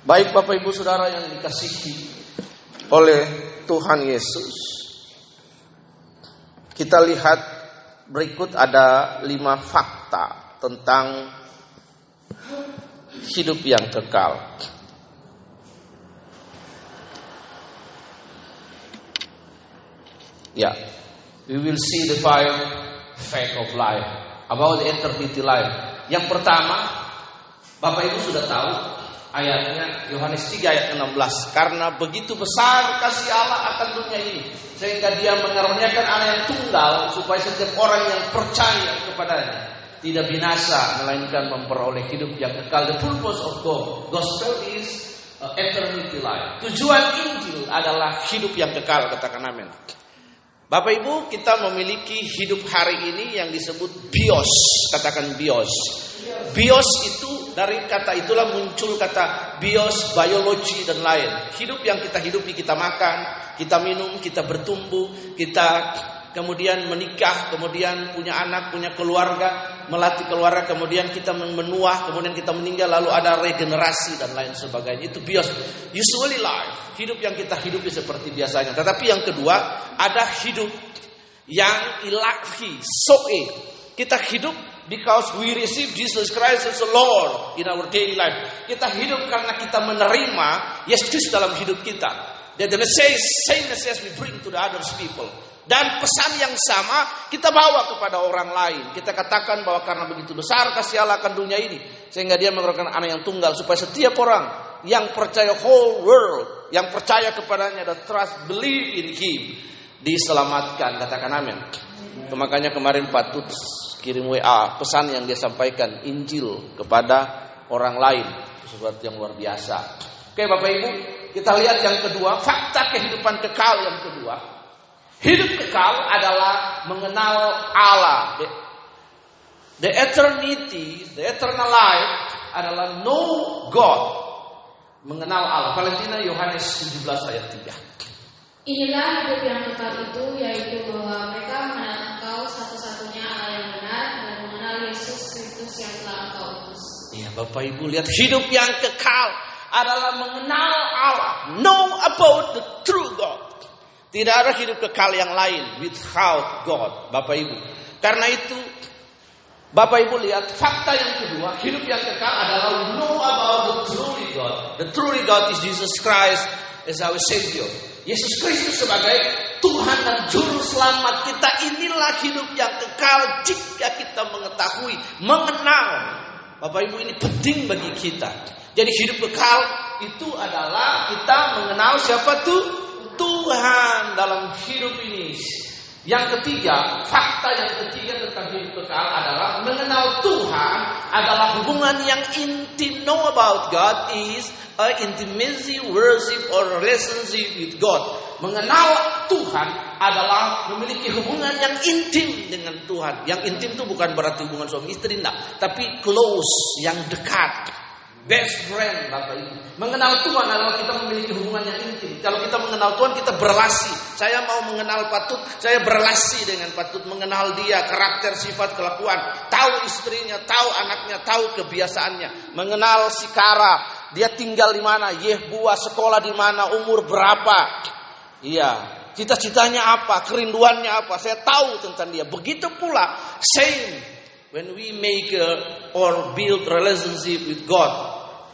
Baik Bapak Ibu Saudara yang dikasihi oleh Tuhan Yesus. Kita lihat berikut ada lima fakta tentang hidup yang kekal. Ya, we will see the five fact of life about the eternity life. Yang pertama, Bapak Ibu sudah tahu ayatnya Yohanes 3 ayat 16 karena begitu besar kasih Allah akan dunia ini sehingga dia mengaruniakan anak yang tunggal supaya setiap orang yang percaya kepadanya tidak binasa melainkan memperoleh hidup yang kekal. The purpose of God gospel is uh, eternity life. Tujuan Injil adalah hidup yang kekal katakan amin. Bapak Ibu kita memiliki hidup hari ini yang disebut bios katakan bios bios itu dari kata itulah muncul kata bios, biologi dan lain. Hidup yang kita hidupi, kita makan, kita minum, kita bertumbuh, kita kemudian menikah, kemudian punya anak, punya keluarga, melatih keluarga, kemudian kita menua, kemudian kita meninggal, lalu ada regenerasi dan lain sebagainya. Itu bios, usually life, hidup yang kita hidupi seperti biasanya. Tetapi yang kedua, ada hidup yang ilahi, soe. Kita hidup Because we receive Jesus Christ as the Lord in our daily life. Kita hidup karena kita menerima Yesus dalam hidup kita. That the message, same message we bring to the other people. Dan pesan yang sama kita bawa kepada orang lain. Kita katakan bahwa karena begitu besar kasih Allah akan dunia ini. Sehingga dia mengeluarkan anak yang tunggal. Supaya setiap orang yang percaya whole world. Yang percaya kepadanya dan trust, believe in him. Diselamatkan. Katakan amin. Makanya kemarin patut kirim WA pesan yang dia sampaikan Injil kepada orang lain sesuatu yang luar biasa. Oke Bapak Ibu, kita lihat yang kedua, fakta kehidupan kekal yang kedua. Hidup kekal adalah mengenal Allah. The, the eternity, the eternal life adalah know God. Mengenal Allah. Valentina Yohanes 17 ayat 3. Inilah hidup yang kekal itu, yaitu bahwa mereka mengenal Engkau satu-satunya Allah yang benar dan mengenal Yesus Kristus yang telah Engkau utus. Ya, Bapak Ibu lihat hidup yang kekal adalah mengenal Allah, know about the true God. Tidak ada hidup kekal yang lain without God, Bapak Ibu. Karena itu Bapak Ibu lihat fakta yang kedua, hidup yang kekal adalah know about the true God. The true God is Jesus Christ as our Savior. Yesus Kristus sebagai Tuhan dan Juru Selamat kita inilah hidup yang kekal jika kita mengetahui, mengenal. Bapak Ibu ini penting bagi kita. Jadi hidup kekal itu adalah kita mengenal siapa tuh Tuhan dalam hidup ini. Yang ketiga, fakta yang ketiga tentang hidup kekal adalah mengenal Tuhan adalah hubungan yang intim. Know about God is a intimacy, worship, or relationship with God. Mengenal Tuhan adalah memiliki hubungan yang intim dengan Tuhan. Yang intim itu bukan berarti hubungan suami istri, enggak. Tapi close, yang dekat. Best friend, Bapak Ibu. Mengenal Tuhan adalah kita memiliki hubungan yang intim. Kalau kita mengenal Tuhan, kita berrelasi. Saya mau mengenal Patut, saya berrelasi dengan Patut. Mengenal dia, karakter, sifat, kelakuan. Tahu istrinya, tahu anaknya, tahu kebiasaannya. Mengenal si Kara, dia tinggal di mana, Yehbua sekolah di mana, umur berapa. Iya, cita-citanya apa, kerinduannya apa. Saya tahu tentang dia. Begitu pula, same when we make a, or build relationship with God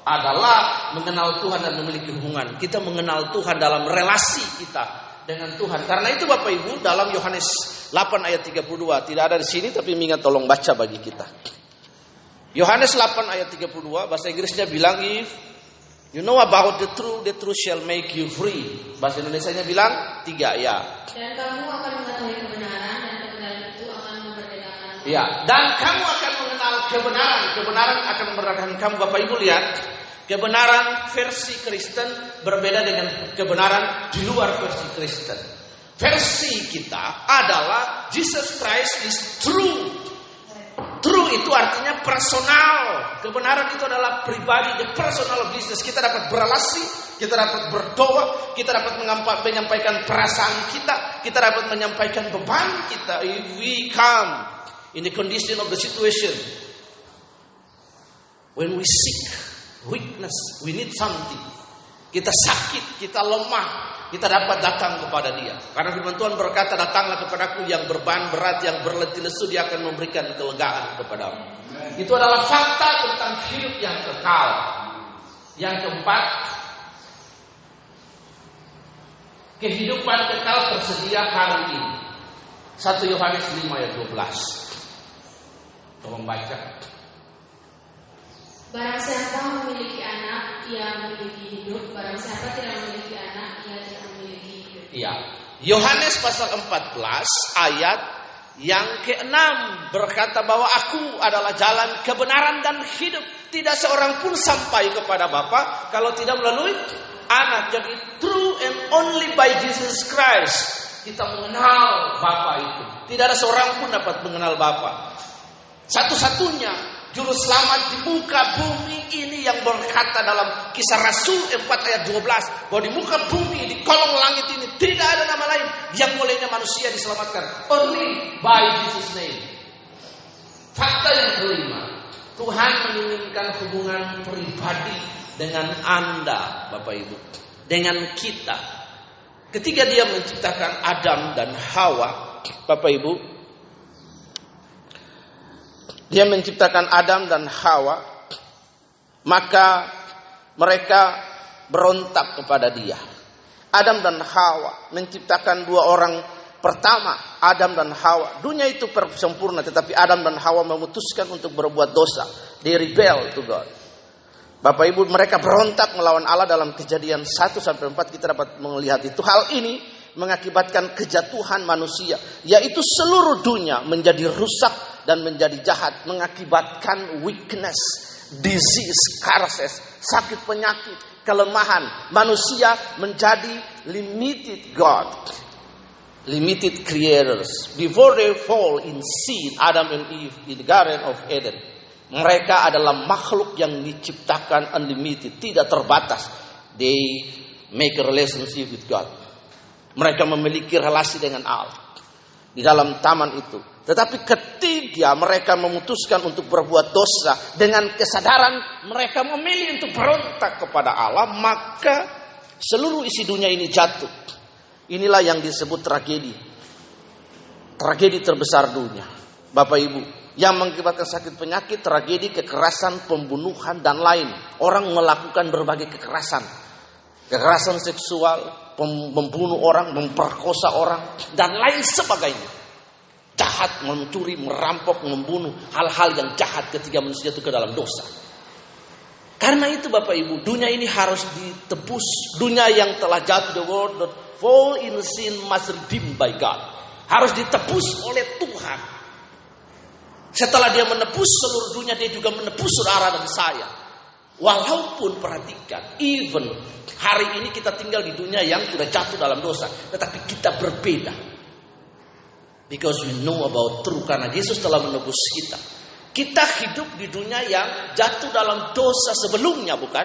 adalah mengenal Tuhan dan memiliki hubungan. Kita mengenal Tuhan dalam relasi kita dengan Tuhan. Karena itu Bapak Ibu dalam Yohanes 8 ayat 32 tidak ada di sini tapi mingat tolong baca bagi kita. Yohanes 8 ayat 32 bahasa Inggrisnya bilang if you know about the truth the truth shall make you free. Bahasa Indonesianya bilang tiga ya. Dan kamu akan mengetahui kebenaran dan kebenaran itu akan memerdekakan. Ya, dan kamu akan mengenal kebenaran. Kebenaran akan memerdekakan kamu. Bapak Ibu lihat, kebenaran versi Kristen berbeda dengan kebenaran di luar versi Kristen. Versi kita adalah Jesus Christ is true. True itu artinya personal. Kebenaran itu adalah pribadi, the personal business. Kita dapat berrelasi, kita dapat berdoa, kita dapat menyampaikan perasaan kita, kita dapat menyampaikan beban kita. If we come in the condition of the situation, when we seek weakness, we need something. Kita sakit, kita lemah, kita dapat datang kepada dia. Karena firman Tuhan berkata, datanglah kepadaku yang berbahan berat, yang berletih lesu, dia akan memberikan kelegaan kepadamu. Itu adalah fakta tentang hidup yang kekal. Yang keempat, kehidupan kekal tersedia hari ini. 1 Yohanes 5 ayat 12. Tolong baca. Barang siapa memiliki anak, ia memiliki hidup. Barang siapa tidak memiliki anak, ia tidak memiliki hidup. Iya. Yohanes pasal 14 ayat yang keenam berkata bahwa aku adalah jalan kebenaran dan hidup. Tidak seorang pun sampai kepada Bapa kalau tidak melalui anak. Jadi true and only by Jesus Christ kita mengenal Bapa itu. Tidak ada seorang pun dapat mengenal Bapa. Satu-satunya Juru selamat di muka bumi ini yang berkata dalam kisah Rasul 4 ayat 12. Bahwa di muka bumi, di kolong langit ini tidak ada nama lain yang bolehnya manusia diselamatkan. Only by Jesus name. Fakta yang kelima. Tuhan menginginkan hubungan pribadi dengan Anda Bapak Ibu. Dengan kita. Ketika dia menciptakan Adam dan Hawa. Bapak Ibu dia menciptakan Adam dan Hawa, maka mereka berontak kepada dia. Adam dan Hawa menciptakan dua orang pertama, Adam dan Hawa. Dunia itu sempurna, tetapi Adam dan Hawa memutuskan untuk berbuat dosa. They rebel to God. Bapak Ibu mereka berontak melawan Allah dalam kejadian 1 sampai 4 kita dapat melihat itu. Hal ini mengakibatkan kejatuhan manusia, yaitu seluruh dunia menjadi rusak dan menjadi jahat, mengakibatkan weakness, disease, curses, sakit penyakit, kelemahan. Manusia menjadi limited God, limited creators. Before they fall in sin, Adam and Eve in the Garden of Eden, mereka adalah makhluk yang diciptakan unlimited, tidak terbatas. They make a relationship with God. Mereka memiliki relasi dengan Allah di dalam taman itu. Tetapi ketika mereka memutuskan untuk berbuat dosa dengan kesadaran mereka memilih untuk berontak kepada Allah, maka seluruh isi dunia ini jatuh. Inilah yang disebut tragedi. Tragedi terbesar dunia. Bapak Ibu, yang mengakibatkan sakit penyakit, tragedi, kekerasan, pembunuhan dan lain. Orang melakukan berbagai kekerasan. Kekerasan seksual, membunuh orang, memperkosa orang, dan lain sebagainya. Jahat, mencuri, merampok, membunuh, hal-hal yang jahat ketika manusia itu ke dalam dosa. Karena itu Bapak Ibu, dunia ini harus ditebus. Dunia yang telah jatuh the world that fall in sin must redeemed by God. Harus ditebus oleh Tuhan. Setelah dia menebus seluruh dunia, dia juga menebus saudara dan saya. Walaupun perhatikan, even hari ini kita tinggal di dunia yang sudah jatuh dalam dosa, tetapi kita berbeda. Because we know about true karena Yesus telah menebus kita. Kita hidup di dunia yang jatuh dalam dosa sebelumnya, bukan?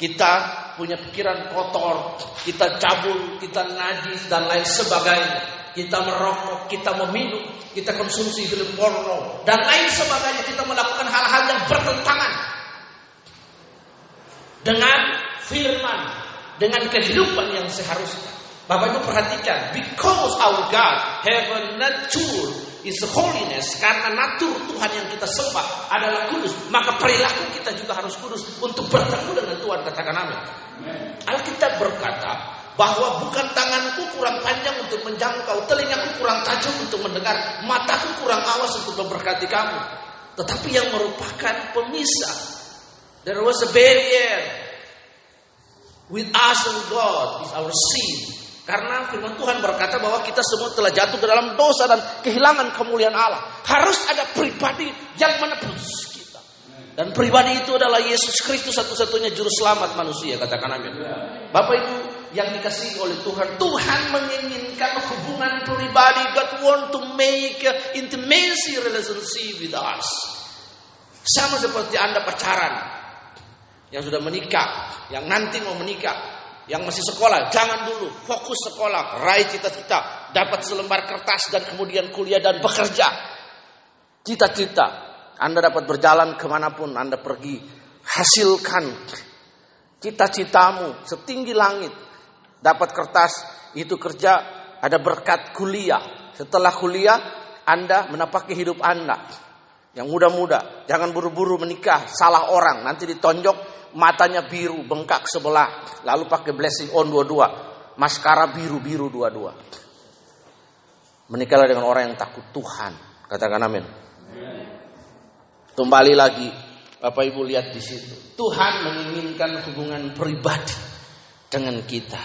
Kita punya pikiran kotor, kita cabul, kita najis dan lain sebagainya. Kita merokok, kita meminum, kita konsumsi film porno dan lain sebagainya. Kita melakukan hal-hal yang bertentangan dengan firman, dengan kehidupan yang seharusnya. Bapak Ibu perhatikan, because our God have a nature is holiness, karena natur Tuhan yang kita sembah adalah kudus, maka perilaku kita juga harus kudus untuk bertemu dengan Tuhan. Katakan amin. Alkitab berkata bahwa bukan tanganku kurang panjang untuk menjangkau, telingaku kurang tajam untuk mendengar, mataku kurang awas untuk memberkati kamu. Tetapi yang merupakan pemisah There was a barrier with us and God is our sin. Karena firman Tuhan berkata bahwa kita semua telah jatuh ke dalam dosa dan kehilangan kemuliaan Allah. Harus ada pribadi yang menebus kita. Dan pribadi itu adalah Yesus Kristus satu-satunya juru selamat manusia. Katakan amin. Bapak Ibu yang dikasihi oleh Tuhan. Tuhan menginginkan hubungan pribadi. God want to make intimacy relationship with us. Sama seperti Anda pacaran yang sudah menikah, yang nanti mau menikah, yang masih sekolah, jangan dulu fokus sekolah, raih cita-cita, dapat selembar kertas dan kemudian kuliah dan bekerja. Cita-cita, Anda dapat berjalan ke mana pun Anda pergi, hasilkan cita-citamu setinggi langit. Dapat kertas, itu kerja, ada berkat kuliah. Setelah kuliah, Anda menapaki hidup Anda. Yang muda-muda, jangan buru-buru menikah, salah orang, nanti ditonjok matanya biru, bengkak sebelah, lalu pakai blessing on dua-dua, maskara biru-biru dua-dua. Menikahlah dengan orang yang takut Tuhan, katakan amin. Kembali lagi, Bapak Ibu lihat di situ. Tuhan menginginkan hubungan pribadi dengan kita.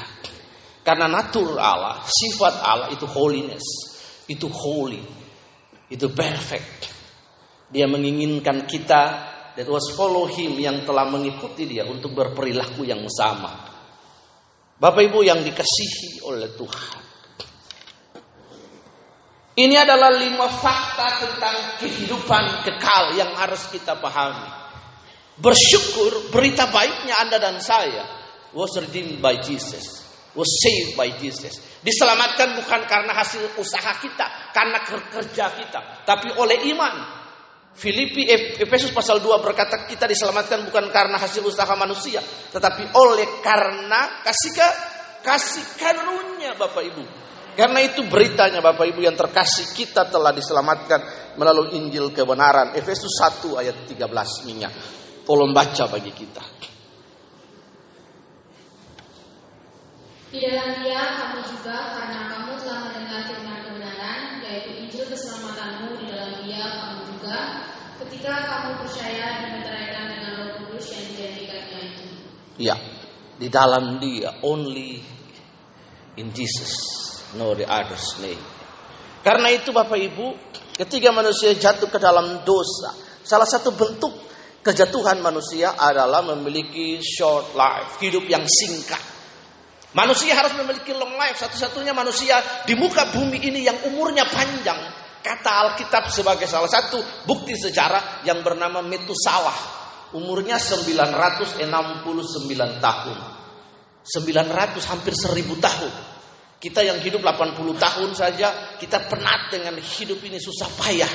Karena natur Allah, sifat Allah itu holiness, itu holy, itu perfect. Dia menginginkan kita that was follow him yang telah mengikuti dia untuk berperilaku yang sama. Bapak Ibu yang dikasihi oleh Tuhan. Ini adalah lima fakta tentang kehidupan kekal yang harus kita pahami. Bersyukur berita baiknya Anda dan saya was redeemed by Jesus. Was saved by Jesus. Diselamatkan bukan karena hasil usaha kita, karena kerja kita, tapi oleh iman. Filipi Efesus pasal 2 berkata kita diselamatkan bukan karena hasil usaha manusia, tetapi oleh karena kasih kasih karunia Bapak Ibu. Karena itu beritanya Bapak Ibu yang terkasih kita telah diselamatkan melalui Injil kebenaran. Efesus 1 ayat 13 minyak. Tolong baca bagi kita. Di dalam dia kamu juga karena kamu telah mendengar firman kebenaran yaitu Injil keselamatanmu di dalam dia kamu juga ketika kamu percaya dimeteraikan dengan Roh Kudus yang dijanjikannya itu. Ya, di dalam dia only in Jesus, no the other's name. Karena itu Bapak Ibu, ketika manusia jatuh ke dalam dosa, salah satu bentuk kejatuhan manusia adalah memiliki short life, hidup yang singkat. Manusia harus memiliki long life, satu-satunya manusia di muka bumi ini yang umurnya panjang. Kata Alkitab sebagai salah satu bukti sejarah yang bernama Metusalah. Umurnya 969 tahun. 900 hampir 1000 tahun. Kita yang hidup 80 tahun saja, kita penat dengan hidup ini susah payah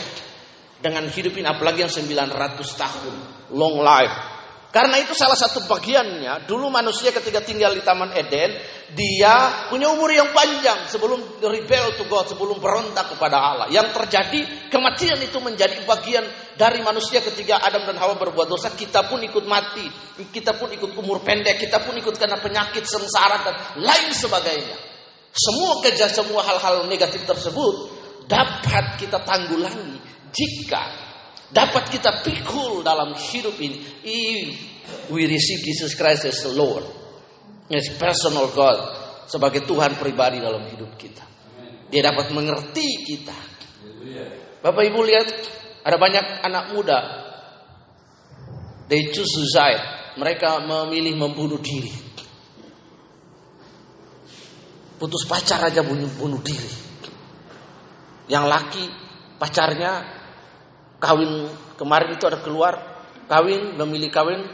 dengan hidup ini apalagi yang 900 tahun long life karena itu salah satu bagiannya dulu manusia ketika tinggal di Taman Eden dia punya umur yang panjang sebelum rebel to God sebelum berontak kepada Allah. Yang terjadi kematian itu menjadi bagian dari manusia ketika Adam dan Hawa berbuat dosa kita pun ikut mati kita pun ikut umur pendek kita pun ikut karena penyakit sengsara dan lain sebagainya. Semua kerja semua hal-hal negatif tersebut dapat kita tanggulangi jika dapat kita pikul dalam hidup ini, if we receive Jesus Christ as the Lord, as personal God, sebagai Tuhan pribadi dalam hidup kita. Dia dapat mengerti kita. Bapak Ibu lihat, ada banyak anak muda. They choose suicide. Mereka memilih membunuh diri. Putus pacar aja bunuh, bunuh diri. Yang laki pacarnya kawin kemarin itu ada keluar kawin memilih kawin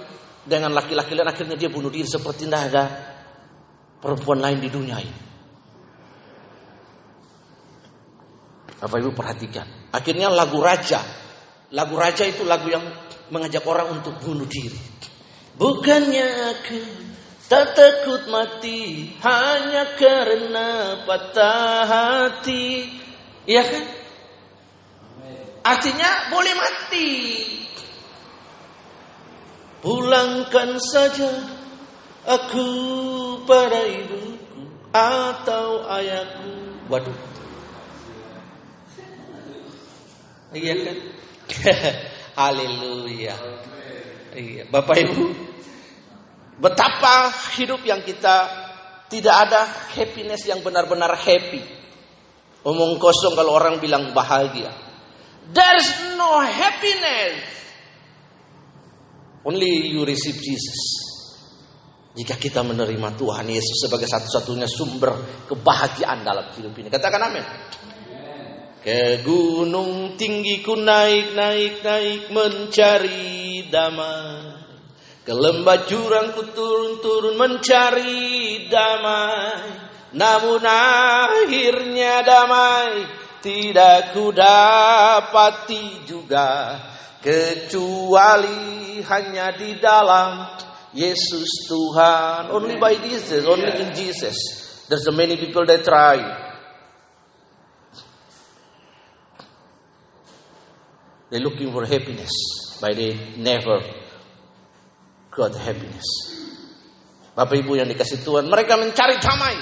dengan laki-laki lain akhirnya dia bunuh diri seperti tidak ada perempuan lain di dunia ini. Bapak Ibu perhatikan. Akhirnya lagu raja. Lagu raja itu lagu yang mengajak orang untuk bunuh diri. Bukannya aku tak takut mati hanya karena patah hati. Iya kan? Artinya boleh mati. Pulangkan saja aku pada ibuku atau ayahku. Waduh. Iya kan? Haleluya. Iya, Bapak Ibu, betapa hidup yang kita tidak ada happiness yang benar-benar happy. Omong kosong kalau orang bilang bahagia. There's no happiness. Only you receive Jesus. Jika kita menerima Tuhan Yesus sebagai satu-satunya sumber kebahagiaan dalam hidup ini. Katakan amin. Ke gunung tinggi ku naik, naik, naik mencari damai. Ke lembah jurang ku turun, turun mencari damai. Namun akhirnya damai tidak ku dapati juga kecuali hanya di dalam Yesus Tuhan. Only by Jesus, only in Jesus. There's so many people that try. They're looking for happiness, but they never got happiness. Bapak Ibu yang dikasih Tuhan, mereka mencari damai,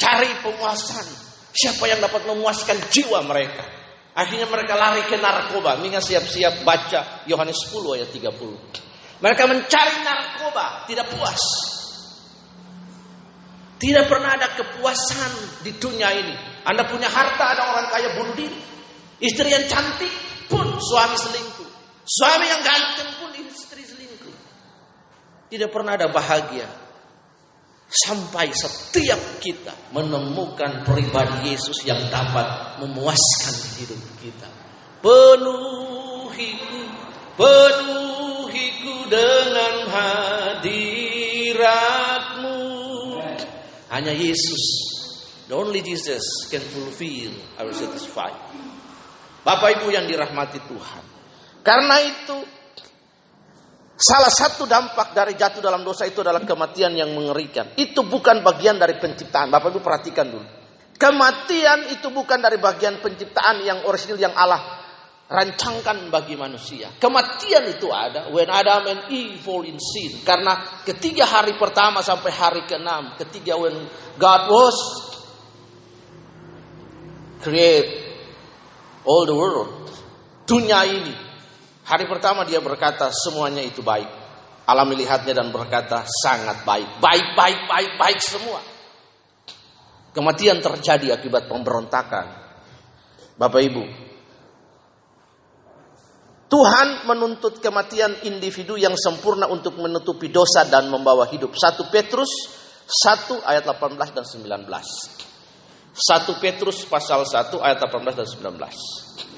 cari pemuasan. Siapa yang dapat memuaskan jiwa mereka? Akhirnya mereka lari ke narkoba. Minga siap-siap baca Yohanes 10 ayat 30. Mereka mencari narkoba, tidak puas. Tidak pernah ada kepuasan di dunia ini. Anda punya harta, ada orang kaya bunuh diri. Istri yang cantik pun suami selingkuh. Suami yang ganteng pun istri selingkuh. Tidak pernah ada bahagia. Sampai setiap kita menemukan pribadi Yesus yang dapat memuaskan hidup kita. Penuhiku, penuhiku dengan hadiratmu. Hanya Yesus, the only Jesus can fulfill our satisfy. Bapak Ibu yang dirahmati Tuhan. Karena itu salah satu dampak dari jatuh dalam dosa itu adalah kematian yang mengerikan. Itu bukan bagian dari penciptaan. Bapak Ibu perhatikan dulu. Kematian itu bukan dari bagian penciptaan yang orisinil yang Allah rancangkan bagi manusia. Kematian itu ada when Adam and Eve fall in sin. Karena ketiga hari pertama sampai hari keenam, ketiga when God was create all the world, dunia ini. Hari pertama dia berkata semuanya itu baik. Allah melihatnya dan berkata sangat baik, baik, baik, baik, baik semua. Kematian terjadi akibat pemberontakan. Bapak Ibu, Tuhan menuntut kematian individu yang sempurna untuk menutupi dosa dan membawa hidup. 1 Petrus 1 ayat 18 dan 19. 1 Petrus pasal 1 ayat 18 dan 19.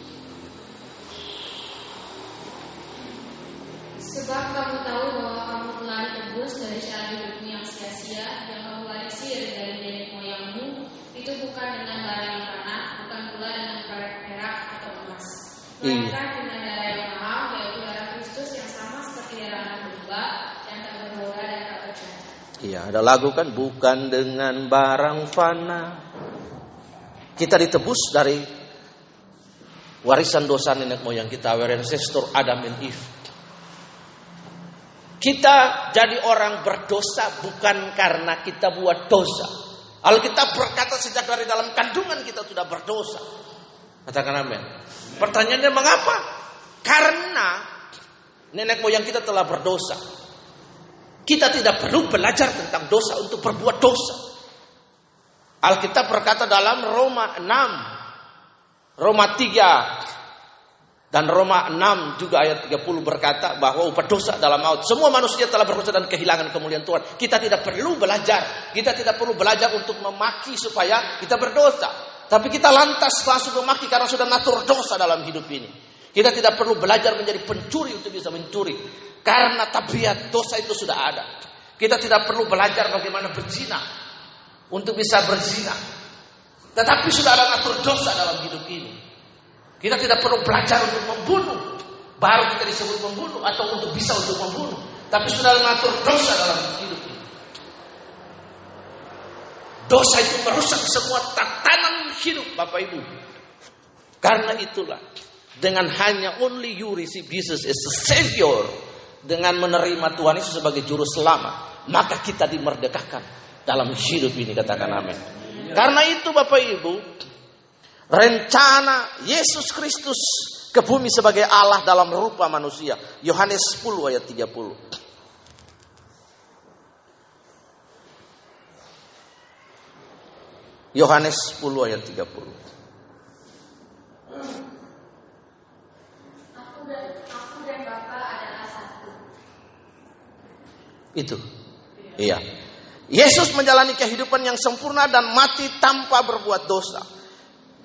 Sebab kamu tahu bahwa kamu telah ditebus dari cara hidupmu yang sia-sia yang kamu warisi dari nenek moyangmu itu bukan dengan barang yang tanah, bukan pula dengan perak atau emas, melainkan dengan darah yang mahal yaitu darah Kristus yang sama seperti darah anak domba yang tak bernoda dan tak bercacat. Iya, ada lagu kan bukan dengan barang fana. Kita ditebus dari warisan dosa nenek moyang kita, our ancestor Adam and Eve. Kita jadi orang berdosa bukan karena kita buat dosa. Alkitab berkata sejak dari dalam kandungan kita sudah berdosa. Katakan amin. Pertanyaannya mengapa? Karena nenek moyang kita telah berdosa. Kita tidak perlu belajar tentang dosa untuk berbuat dosa. Alkitab berkata dalam Roma 6, Roma 3, dan Roma 6 juga ayat 30 berkata bahwa upah dosa dalam maut. Semua manusia telah berdosa dan kehilangan kemuliaan Tuhan. Kita tidak perlu belajar. Kita tidak perlu belajar untuk memaki supaya kita berdosa. Tapi kita lantas langsung memaki karena sudah natur dosa dalam hidup ini. Kita tidak perlu belajar menjadi pencuri untuk bisa mencuri. Karena tabiat dosa itu sudah ada. Kita tidak perlu belajar bagaimana berzina untuk bisa berzina. Tetapi sudah ada natur dosa dalam hidup ini. Kita tidak perlu belajar untuk membunuh. Baru kita disebut membunuh atau untuk bisa untuk membunuh. Tapi sudah ada natur dosa dalam hidup ini. Dosa itu merusak semua tatanan hidup Bapak Ibu. Karena itulah dengan hanya only you receive Jesus as a savior dengan menerima Tuhan Yesus sebagai juru selamat, maka kita dimerdekakan dalam hidup ini katakan amin. Karena itu Bapak Ibu, rencana Yesus Kristus ke bumi sebagai Allah dalam rupa manusia. Yohanes 10 ayat 30. Yohanes 10 ayat 30. Aku dan aku dan Bapa adalah satu. Itu. Iya. Yesus menjalani kehidupan yang sempurna dan mati tanpa berbuat dosa.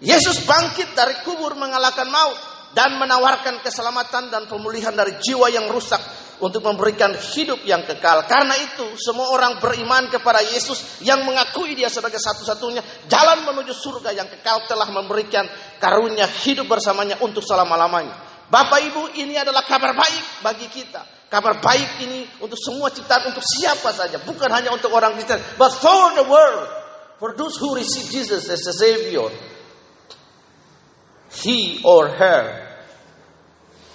Yesus bangkit dari kubur mengalahkan maut dan menawarkan keselamatan dan pemulihan dari jiwa yang rusak untuk memberikan hidup yang kekal. Karena itu, semua orang beriman kepada Yesus yang mengakui Dia sebagai satu-satunya jalan menuju surga yang kekal telah memberikan karunia hidup bersamanya untuk selama-lamanya. Bapak Ibu ini adalah kabar baik bagi kita. Kabar baik ini untuk semua ciptaan, untuk siapa saja. Bukan hanya untuk orang Kristen. But for the world. For those who receive Jesus as a Savior. He or her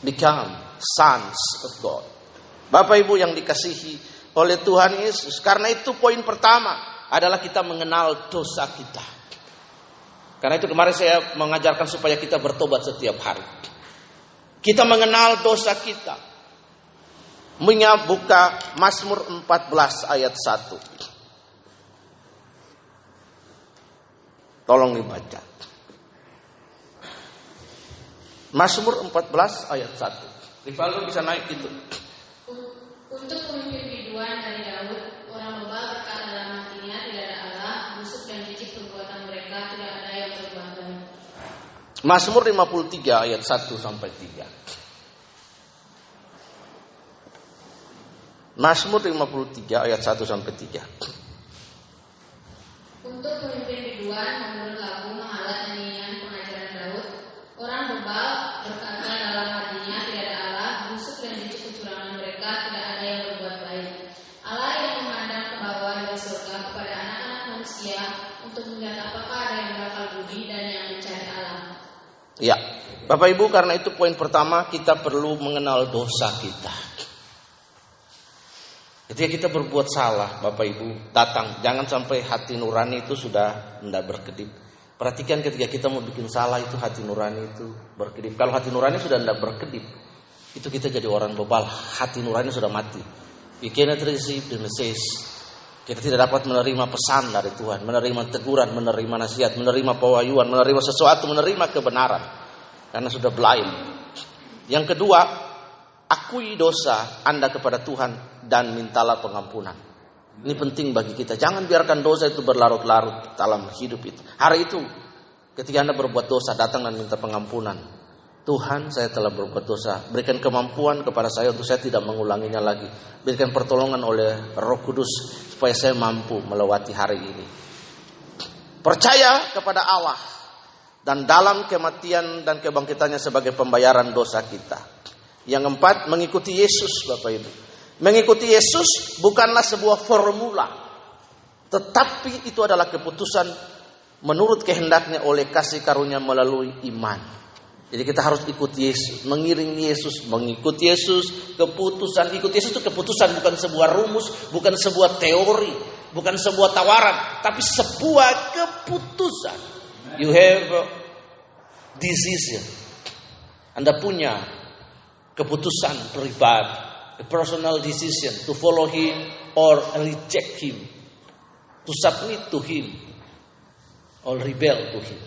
become sons of God. Bapak Ibu yang dikasihi oleh Tuhan Yesus. Karena itu poin pertama adalah kita mengenal dosa kita. Karena itu kemarin saya mengajarkan supaya kita bertobat setiap hari. Kita mengenal dosa kita. Menyabuka Mazmur 14 ayat 1. Tolong dibaca. Mazmur 14 ayat 1. Rivaldo bisa naik itu. Untuk pemimpin biduan dari Daud, orang bebal berkata dalam hatinya tidak ada Allah, busuk dan jijik perbuatan mereka tidak ada yang berbangga. Mazmur 53 ayat 1 sampai 3. Mazmur 53 ayat 1 sampai 3. Untuk pemimpin biduan menurut Bapak Ibu karena itu poin pertama kita perlu mengenal dosa kita. Ketika kita berbuat salah, Bapak Ibu, datang. Jangan sampai hati nurani itu sudah tidak berkedip. Perhatikan ketika kita mau bikin salah itu hati nurani itu berkedip. Kalau hati nurani sudah tidak berkedip, itu kita jadi orang bebal. Hati nurani sudah mati. We cannot receive the. Kita tidak dapat menerima pesan dari Tuhan, menerima teguran, menerima nasihat, menerima pewahyuan, menerima sesuatu, menerima kebenaran. Karena sudah blind. Yang kedua, akui dosa Anda kepada Tuhan dan mintalah pengampunan. Ini penting bagi kita. Jangan biarkan dosa itu berlarut-larut dalam hidup itu. Hari itu, ketika Anda berbuat dosa, datang dan minta pengampunan. Tuhan, saya telah berbuat dosa. Berikan kemampuan kepada saya untuk saya tidak mengulanginya lagi. Berikan pertolongan oleh Roh Kudus supaya saya mampu melewati hari ini. Percaya kepada Allah dan dalam kematian dan kebangkitannya sebagai pembayaran dosa kita. Yang keempat, mengikuti Yesus, Bapak Ibu. Mengikuti Yesus bukanlah sebuah formula, tetapi itu adalah keputusan menurut kehendaknya oleh kasih karunia melalui iman. Jadi kita harus ikuti Yesus, mengiring Yesus, mengikuti Yesus, keputusan ikut Yesus itu keputusan bukan sebuah rumus, bukan sebuah teori, bukan sebuah tawaran, tapi sebuah keputusan. You have decision. Anda punya keputusan pribadi, a personal decision to follow him or reject him, to submit to him or rebel to him.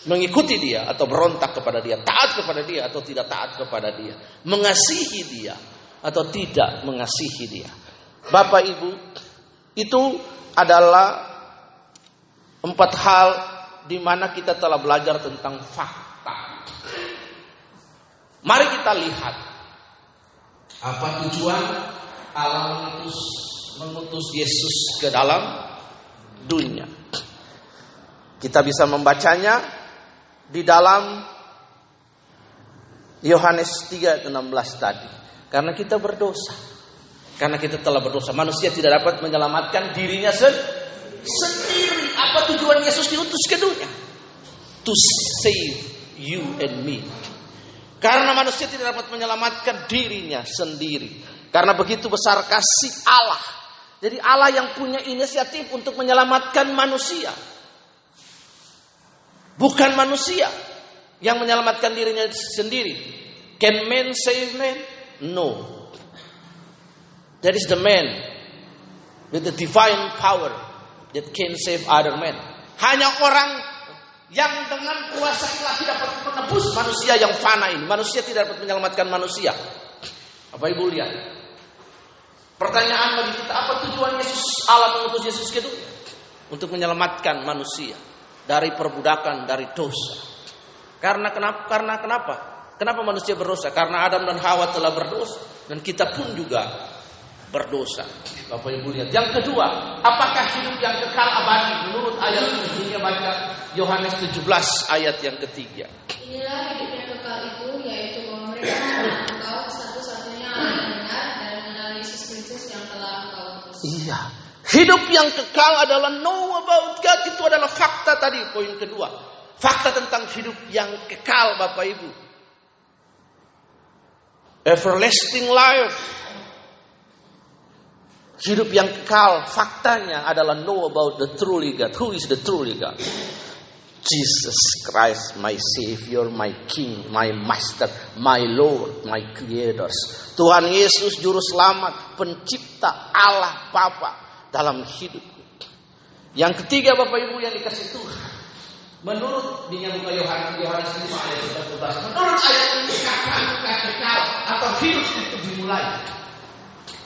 Mengikuti dia atau berontak kepada dia, taat kepada dia atau tidak taat kepada dia, mengasihi dia atau tidak mengasihi dia. Bapak Ibu, itu adalah empat hal di mana kita telah belajar tentang fakta. Mari kita lihat apa tujuan Allah mengutus mengutus Yesus ke dalam dunia. Kita bisa membacanya di dalam Yohanes 3:16 tadi. Karena kita berdosa. Karena kita telah berdosa. Manusia tidak dapat menyelamatkan dirinya sendiri. Apa tujuan Yesus diutus ke dunia? To save you and me. Karena manusia tidak dapat menyelamatkan dirinya sendiri. Karena begitu besar kasih Allah. Jadi Allah yang punya inisiatif untuk menyelamatkan manusia. Bukan manusia yang menyelamatkan dirinya sendiri. Can man save man? No. That is the man with the divine power that can save other men. Hanya orang yang dengan kuasa ilahi dapat menebus manusia yang fana ini. Manusia tidak dapat menyelamatkan manusia. Apa ibu lihat? Pertanyaan bagi kita, apa tujuan Yesus Allah mengutus Yesus dunia? Untuk menyelamatkan manusia dari perbudakan, dari dosa. Karena kenapa? Karena kenapa? Kenapa manusia berdosa? Karena Adam dan Hawa telah berdosa dan kita pun juga berdosa. Bapak Ibu lihat. Yang kedua, apakah hidup yang kekal abadi menurut ayat ini baca Yohanes 17 ayat yang ketiga. Inilah hidup yang kekal itu, yaitu bahwa engkau satu-satunya yang benar dan mengenal Yesus Kristus yang telah engkau utus. Iya. Hidup yang kekal adalah know about God. Itu adalah fakta tadi, poin kedua. Fakta tentang hidup yang kekal, Bapak Ibu. Everlasting life. Hidup yang kekal, faktanya adalah know about the truly God. Who is the truly God? Jesus Christ, my Savior, my King, my Master, my Lord, my Creator. Tuhan Yesus, Juru Selamat, Pencipta Allah Bapa dalam hidup. Yang ketiga Bapak Ibu yang dikasih Tuhan. Menurut dinya buka Yohanes Yohanes 5 ayat 11. Menurut ayat ini kapan kekal atau hidup itu dimulai.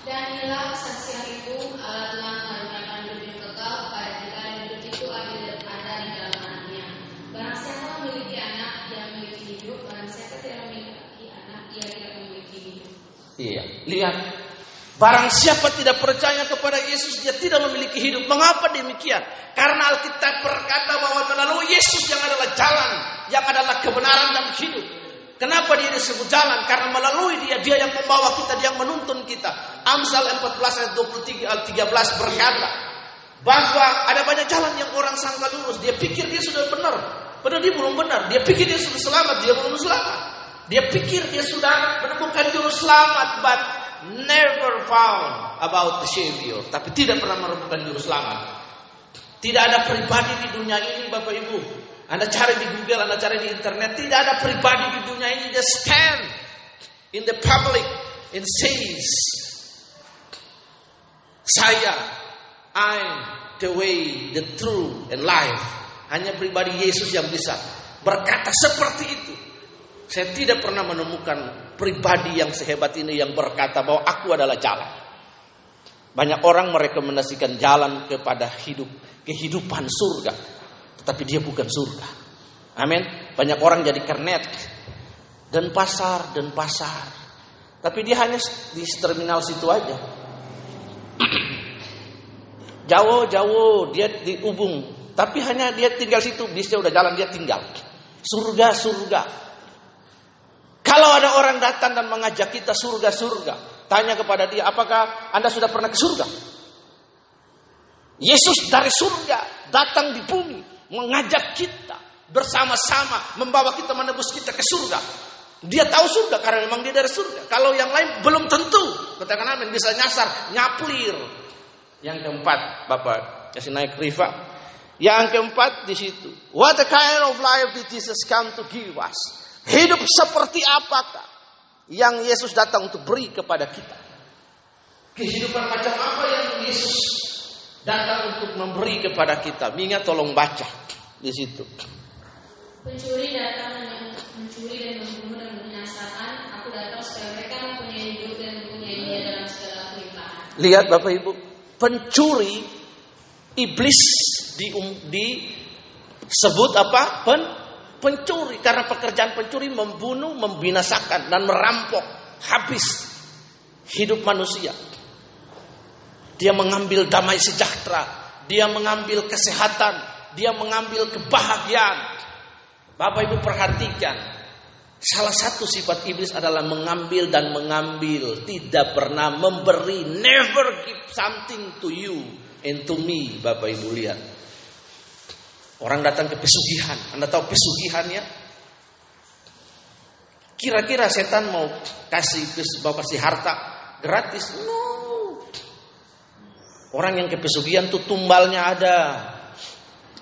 Dan inilah kesaksian itu Allah telah mengaruniakan hidup kekal kepada kita dan hidup itu ada, di dalam anaknya. Barang siapa memiliki anak, dia memiliki hidup. Barang siapa tidak memiliki anak, dia tidak memiliki hidup. Iya, lihat. Barang siapa tidak percaya kepada Yesus, dia tidak memiliki hidup. Mengapa demikian? Karena Alkitab berkata bahwa melalui Yesus yang adalah jalan, yang adalah kebenaran dan hidup. Kenapa dia disebut jalan? Karena melalui dia, dia yang membawa kita, dia yang menuntun kita. Amsal 14 ayat 23 ayat 13 berkata, bahwa ada banyak jalan yang orang sangka lurus. Dia pikir dia sudah benar, padahal dia belum benar. Dia pikir dia sudah selamat, dia belum selamat. Dia pikir dia sudah menemukan juru selamat, but never found about the Savior. Tapi tidak pernah menemukan juru selamat. Tidak ada pribadi di dunia ini, Bapak Ibu. Anda cari di Google, Anda cari di internet, tidak ada pribadi di dunia ini that stand in the public and says, saya, I'm the way, the truth, and life. Hanya pribadi Yesus yang bisa berkata seperti itu. Saya tidak pernah menemukan pribadi yang sehebat ini yang berkata bahwa aku adalah jalan. Banyak orang merekomendasikan jalan kepada hidup, kehidupan surga. Tetapi dia bukan surga. Amin. Banyak orang jadi kernet. Dan pasar, dan pasar. Tapi dia hanya di terminal situ aja. jauh, jauh, dia di ubung. Tapi hanya dia tinggal situ, bisnya udah jalan, dia tinggal. Surga, surga. Kalau ada orang datang dan mengajak kita surga, surga. Tanya kepada dia, apakah Anda sudah pernah ke surga? Yesus dari surga datang di bumi mengajak kita bersama-sama membawa kita menebus kita ke surga. Dia tahu surga karena memang dia dari surga. Kalau yang lain belum tentu. Katakan amin bisa nyasar, nyaplir. Yang keempat, Bapak kasih naik riva. Yang keempat di situ. What the kind of life did Jesus come to give us? Hidup seperti apakah yang Yesus datang untuk beri kepada kita? Kehidupan macam apa yang Yesus datang untuk memberi kepada kita? Mingat tolong baca di situ. Pencuri datang mencuri dan membunuh dan membinasakan. Aku datang supaya mereka mempunyai hidup dan mempunyainya dalam segala kelimpahan. Lihat Bapak Ibu, pencuri iblis di um, disebut apa? Pen, pencuri karena pekerjaan pencuri membunuh, membinasakan dan merampok habis hidup manusia. Dia mengambil damai sejahtera, dia mengambil kesehatan, dia mengambil kebahagiaan. Bapak Ibu perhatikan, salah satu sifat iblis adalah mengambil dan mengambil, tidak pernah memberi, never give something to you and to me, Bapak Ibu lihat. Orang datang ke pesugihan, Anda tahu pesugihan ya? Kira-kira setan mau kasih bapak kasih harta gratis? No. Orang yang ke pesugihan tuh tumbalnya ada,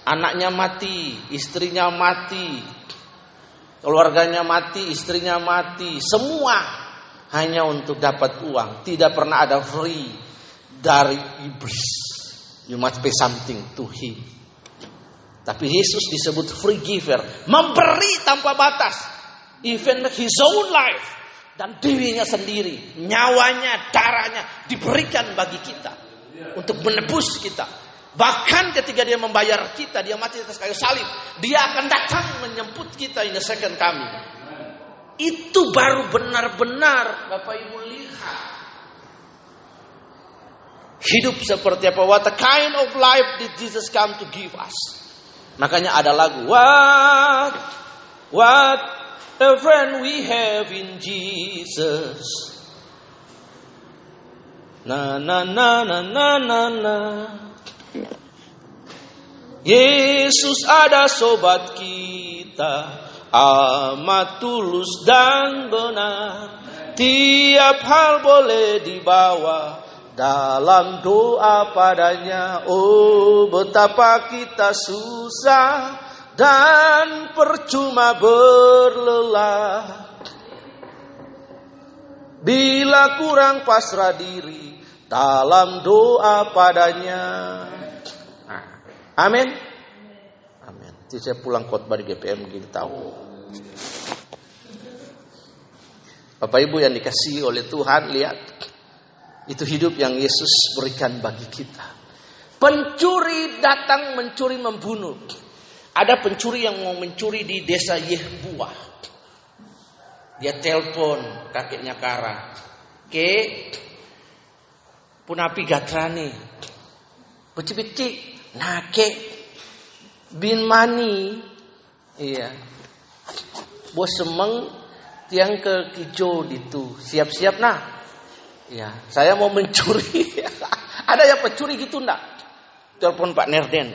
Anaknya mati, istrinya mati, keluarganya mati, istrinya mati, semua hanya untuk dapat uang. Tidak pernah ada free dari iblis. You must pay something to him. Tapi Yesus disebut free giver, memberi tanpa batas. Even his own life dan dirinya sendiri, nyawanya, darahnya diberikan bagi kita untuk menebus kita. Bahkan ketika dia membayar kita, dia mati atas kayu salib, dia akan datang menyebut kita in the second coming. Itu baru benar-benar Bapak Ibu lihat. Hidup seperti apa? What the kind of life did Jesus come to give us? Makanya ada lagu What What a friend we have in Jesus. Na na na na na na na. Yesus ada sobat kita, amat tulus dan benar. Tiap hal boleh dibawa dalam doa padanya. Oh, betapa kita susah dan percuma berlelah. Bila kurang pasrah diri dalam doa padanya. Amin. Amin. Jadi saya pulang khotbah di GPM kita tahu. Bapak Ibu yang dikasih oleh Tuhan, lihat. Itu hidup yang Yesus berikan bagi kita. Pencuri datang mencuri membunuh. Ada pencuri yang mau mencuri di desa Yehbuah. Dia telepon kakeknya Kara. Ke punapi gatrani. Beci-beci. Nah ke bin mani. Iya. Bos semeng tiang ke kijo itu siap-siap nah. Ya saya mau mencuri. Ada yang pencuri gitu ndak? Telepon Pak Nerden.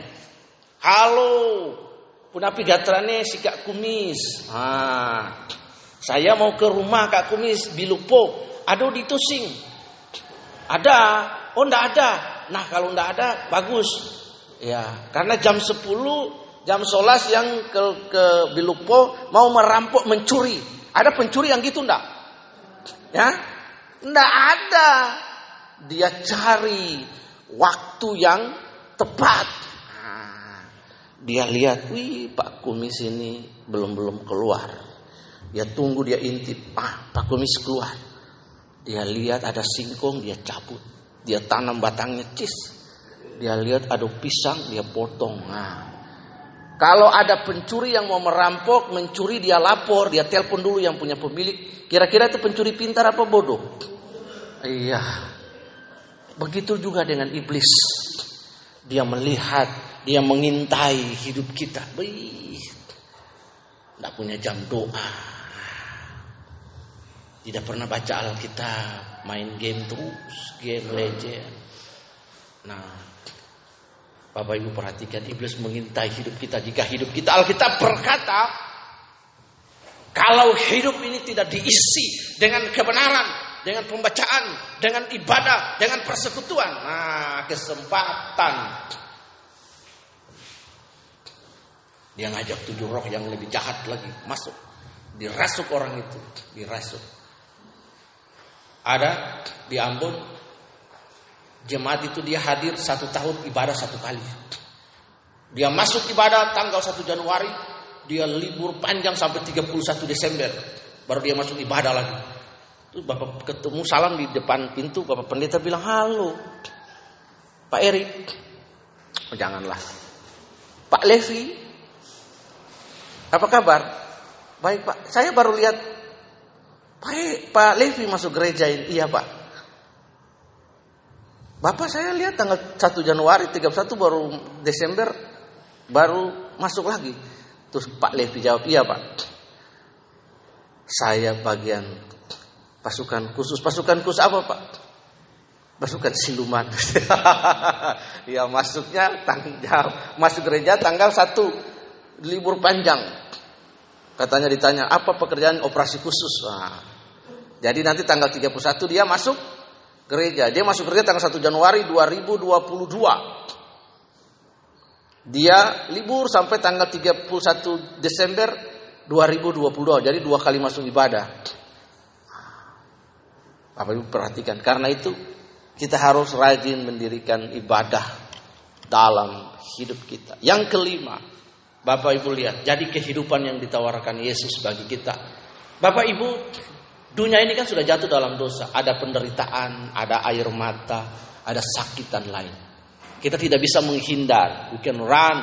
Halo. Punapi gatrane si Kak Kumis. Ah. Saya mau ke rumah Kak Kumis bilupo aduh ditusing ada oh ndak ada nah kalau ndak ada bagus ya karena jam 10 jam solas yang ke, ke Bilupo mau merampok mencuri ada pencuri yang gitu enggak? Ya? Enggak ada. Dia cari waktu yang tepat. Nah, dia lihat, wih Pak Kumis ini belum-belum keluar. Dia tunggu, dia intip. Ah, Pak Kumis keluar. Dia lihat ada singkong, dia cabut. Dia tanam batangnya cis. Dia lihat ada pisang, dia potong. Nah, kalau ada pencuri yang mau merampok, mencuri dia lapor, dia telepon dulu yang punya pemilik. Kira-kira itu pencuri pintar apa bodoh? Iya. Begitu juga dengan iblis. Dia melihat, dia mengintai hidup kita. Tidak punya jam doa. Tidak pernah baca Alkitab, main game terus, game legend. Nah, Bapak Ibu perhatikan iblis mengintai hidup kita jika hidup kita Alkitab berkata kalau hidup ini tidak diisi dengan kebenaran, dengan pembacaan, dengan ibadah, dengan persekutuan, nah kesempatan dia ngajak tujuh roh yang lebih jahat lagi masuk, dirasuk orang itu, dirasuk. Ada di Ambon Jemaat itu dia hadir satu tahun ibadah satu kali. Dia masuk ibadah tanggal 1 Januari, dia libur panjang sampai 31 Desember. Baru dia masuk ibadah lagi. Terus Bapak ketemu salam di depan pintu, Bapak pendeta bilang, "Halo. Pak Erik." Oh, janganlah. Pak Levi. Apa kabar? Baik, Pak. Saya baru lihat Pak, Pak Levi masuk gereja ini. Iya, Pak. Bapak saya lihat tanggal 1 Januari 31 baru Desember baru masuk lagi. Terus Pak Levi jawab, "Iya, Pak." Saya bagian pasukan khusus. Pasukan khusus apa, Pak? Pasukan siluman. ya masuknya tanggal masuk gereja tanggal 1 libur panjang. Katanya ditanya, "Apa pekerjaan operasi khusus?" Nah, jadi nanti tanggal 31 dia masuk gereja. Dia masuk gereja tanggal 1 Januari 2022. Dia libur sampai tanggal 31 Desember 2022. Jadi dua kali masuk ibadah. Apa Ibu perhatikan. Karena itu kita harus rajin mendirikan ibadah dalam hidup kita. Yang kelima, Bapak Ibu lihat, jadi kehidupan yang ditawarkan Yesus bagi kita. Bapak Ibu, Dunia ini kan sudah jatuh dalam dosa. Ada penderitaan, ada air mata, ada sakitan lain. Kita tidak bisa menghindar. We can run.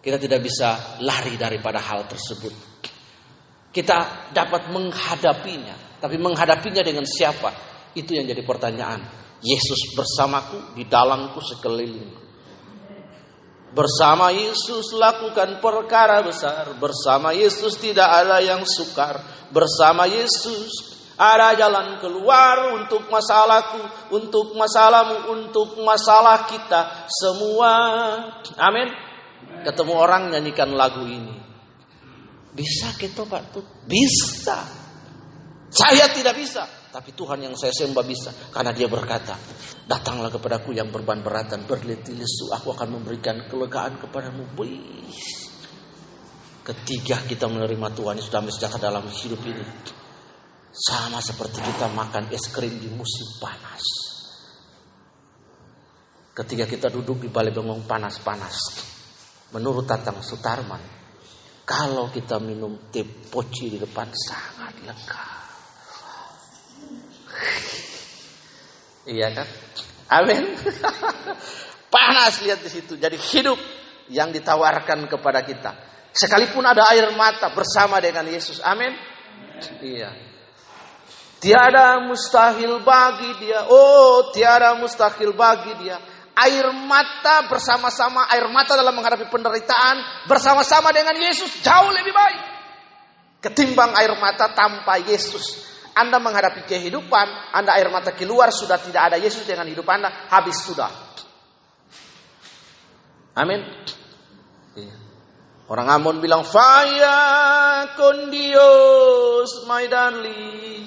Kita tidak bisa lari daripada hal tersebut. Kita dapat menghadapinya. Tapi menghadapinya dengan siapa? Itu yang jadi pertanyaan. Yesus bersamaku, di dalamku, sekelilingku. Bersama Yesus lakukan perkara besar. Bersama Yesus tidak ada yang sukar. Bersama Yesus ada jalan keluar untuk masalahku, untuk masalahmu, untuk masalah kita semua. Amin. Ketemu orang nyanyikan lagu ini. Bisa kita Pak? Bisa. Saya tidak bisa. Tapi Tuhan yang saya sembah bisa. Karena dia berkata, datanglah kepadaku yang berban beratan, berletih lesu. Aku akan memberikan kelegaan kepadamu. Wih. Ketiga kita menerima Tuhan yang sudah sejahtera dalam hidup ini. Sama seperti kita makan es krim di musim panas. Ketika kita duduk di balai bengong panas-panas. Menurut Tatang Sutarman, kalau kita minum teh poci di depan sangat lega. Iya kan? Amin. Panas lihat di situ. Jadi hidup yang ditawarkan kepada kita. Sekalipun ada air mata bersama dengan Yesus. Amin. Iya. Tiada mustahil bagi dia. Oh, tiada mustahil bagi dia. Air mata bersama-sama, air mata dalam menghadapi penderitaan bersama-sama dengan Yesus jauh lebih baik ketimbang air mata tanpa Yesus. Anda menghadapi kehidupan, Anda air mata keluar, sudah tidak ada Yesus dengan hidup Anda, habis sudah. Amin. Iya. Orang Amon bilang, Faya con Dios, my darling.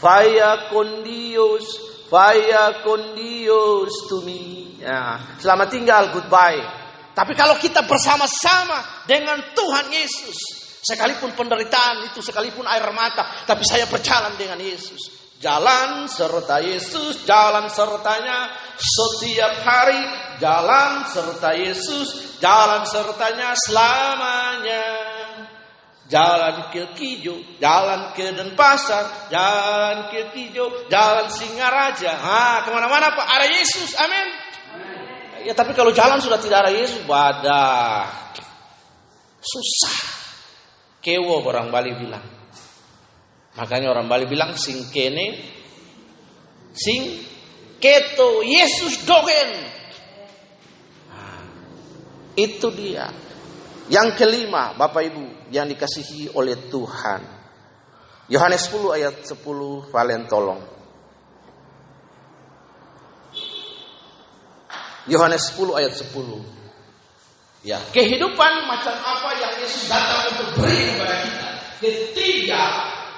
Faya con Dios, faya con Dios to me. Ya, selamat tinggal, goodbye. Tapi kalau kita bersama-sama dengan Tuhan Yesus, Sekalipun penderitaan itu, sekalipun air mata, tapi saya berjalan dengan Yesus. Jalan serta Yesus, jalan sertanya setiap hari, jalan serta Yesus, jalan sertanya selamanya. Jalan ke Kijo, jalan ke Denpasar, jalan ke Kijo, jalan Singaraja. Ah, ke mana-mana Pak, ada Yesus, amin. Ya tapi kalau jalan sudah tidak ada Yesus, badah. Susah. Kewo orang Bali bilang. Makanya orang Bali bilang sing kene sing keto Yesus dogen. Nah, itu dia. Yang kelima, Bapak Ibu, yang dikasihi oleh Tuhan. Yohanes 10 ayat 10, Valen tolong. Yohanes 10 ayat 10. Ya, kehidupan macam apa yang Yesus datang untuk beri kepada kita. Ketiga,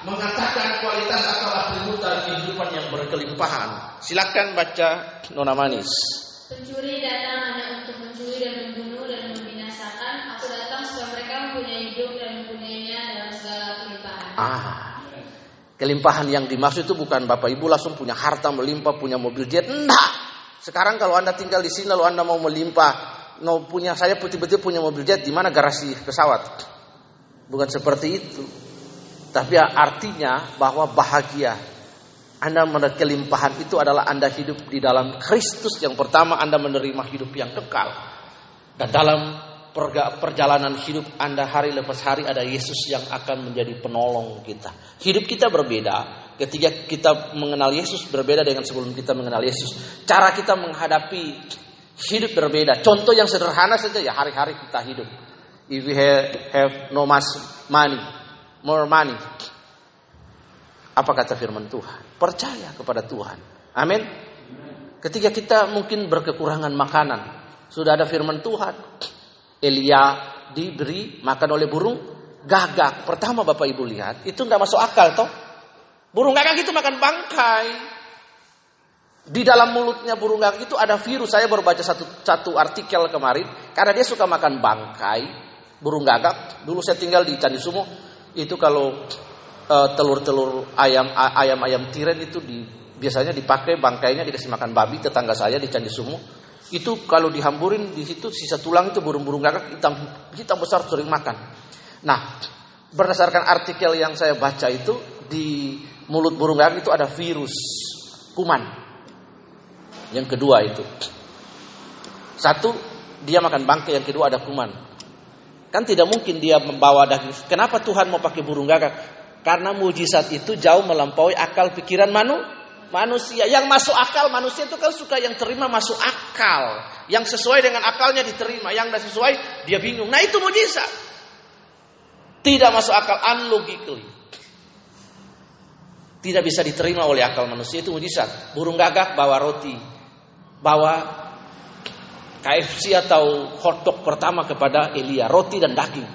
mengatakan kualitas atau atribut kehidupan yang berkelimpahan. Silakan baca Nona Manis. Pencuri datang hanya untuk mencuri dan membunuh dan membinasakan. Aku datang supaya mereka mempunyai hidup dan mempunyainya dalam segala kelimpahan. Ah, kelimpahan yang dimaksud itu bukan Bapak Ibu langsung punya harta melimpah, punya mobil jet. Enggak. Sekarang kalau Anda tinggal di sini lalu Anda mau melimpah no punya saya putih-putih punya mobil jet di mana garasi pesawat. Bukan seperti itu. Tapi artinya bahwa bahagia Anda menerima kelimpahan itu adalah Anda hidup di dalam Kristus yang pertama Anda menerima hidup yang kekal. Dan dalam perjalanan hidup Anda hari lepas hari ada Yesus yang akan menjadi penolong kita. Hidup kita berbeda ketika kita mengenal Yesus berbeda dengan sebelum kita mengenal Yesus. Cara kita menghadapi Hidup berbeda. Contoh yang sederhana saja ya hari-hari kita hidup. If we have, have no much money, more money. Apa kata firman Tuhan? Percaya kepada Tuhan. Amin. Ketika kita mungkin berkekurangan makanan, sudah ada firman Tuhan. Elia diberi makan oleh burung gagak. Pertama Bapak Ibu lihat, itu nggak masuk akal toh. Burung gagak itu makan bangkai. Di dalam mulutnya burung gagak itu ada virus. Saya baru baca satu, satu artikel kemarin. Karena dia suka makan bangkai burung gagak. Dulu saya tinggal di Candi Sumo. Itu kalau uh, telur-telur ayam ayam-ayam tiren itu di, biasanya dipakai bangkainya dikasih makan babi tetangga saya di Candi Sumo. Itu kalau dihamburin di situ sisa tulang itu burung-burung gagak hitam hitam besar sering makan. Nah, berdasarkan artikel yang saya baca itu di mulut burung gagak itu ada virus kuman yang kedua itu. Satu, dia makan bangkai, yang kedua ada kuman. Kan tidak mungkin dia membawa daging. Kenapa Tuhan mau pakai burung gagak? Karena mujizat itu jauh melampaui akal pikiran manu, manusia. Yang masuk akal manusia itu kan suka yang terima masuk akal. Yang sesuai dengan akalnya diterima, yang tidak sesuai dia bingung. Nah itu mujizat. Tidak masuk akal unlogically. Tidak bisa diterima oleh akal manusia itu mujizat. Burung gagak bawa roti, bawa KFC atau hotdog pertama kepada Elia, roti dan daging.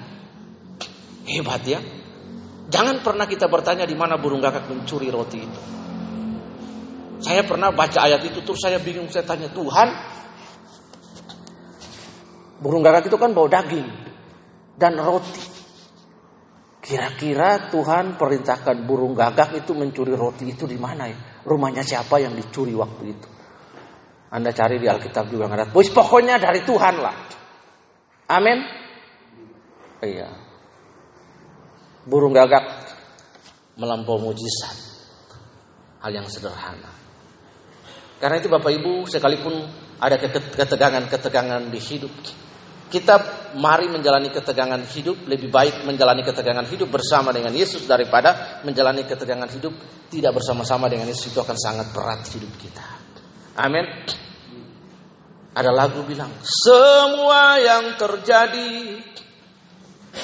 Hebat ya. Jangan pernah kita bertanya di mana burung gagak mencuri roti itu. Saya pernah baca ayat itu terus saya bingung saya tanya Tuhan burung gagak itu kan bawa daging dan roti. Kira-kira Tuhan perintahkan burung gagak itu mencuri roti itu di mana ya? Rumahnya siapa yang dicuri waktu itu? Anda cari di Alkitab juga nggak ada. Pokoknya dari Tuhan lah. Amin. Iya. Burung gagak melampau mujizat. Hal yang sederhana. Karena itu Bapak Ibu sekalipun ada ketegangan-ketegangan di hidup. Kita mari menjalani ketegangan hidup lebih baik menjalani ketegangan hidup bersama dengan Yesus daripada menjalani ketegangan hidup tidak bersama-sama dengan Yesus itu akan sangat berat hidup kita. Amin. Ada lagu bilang semua yang terjadi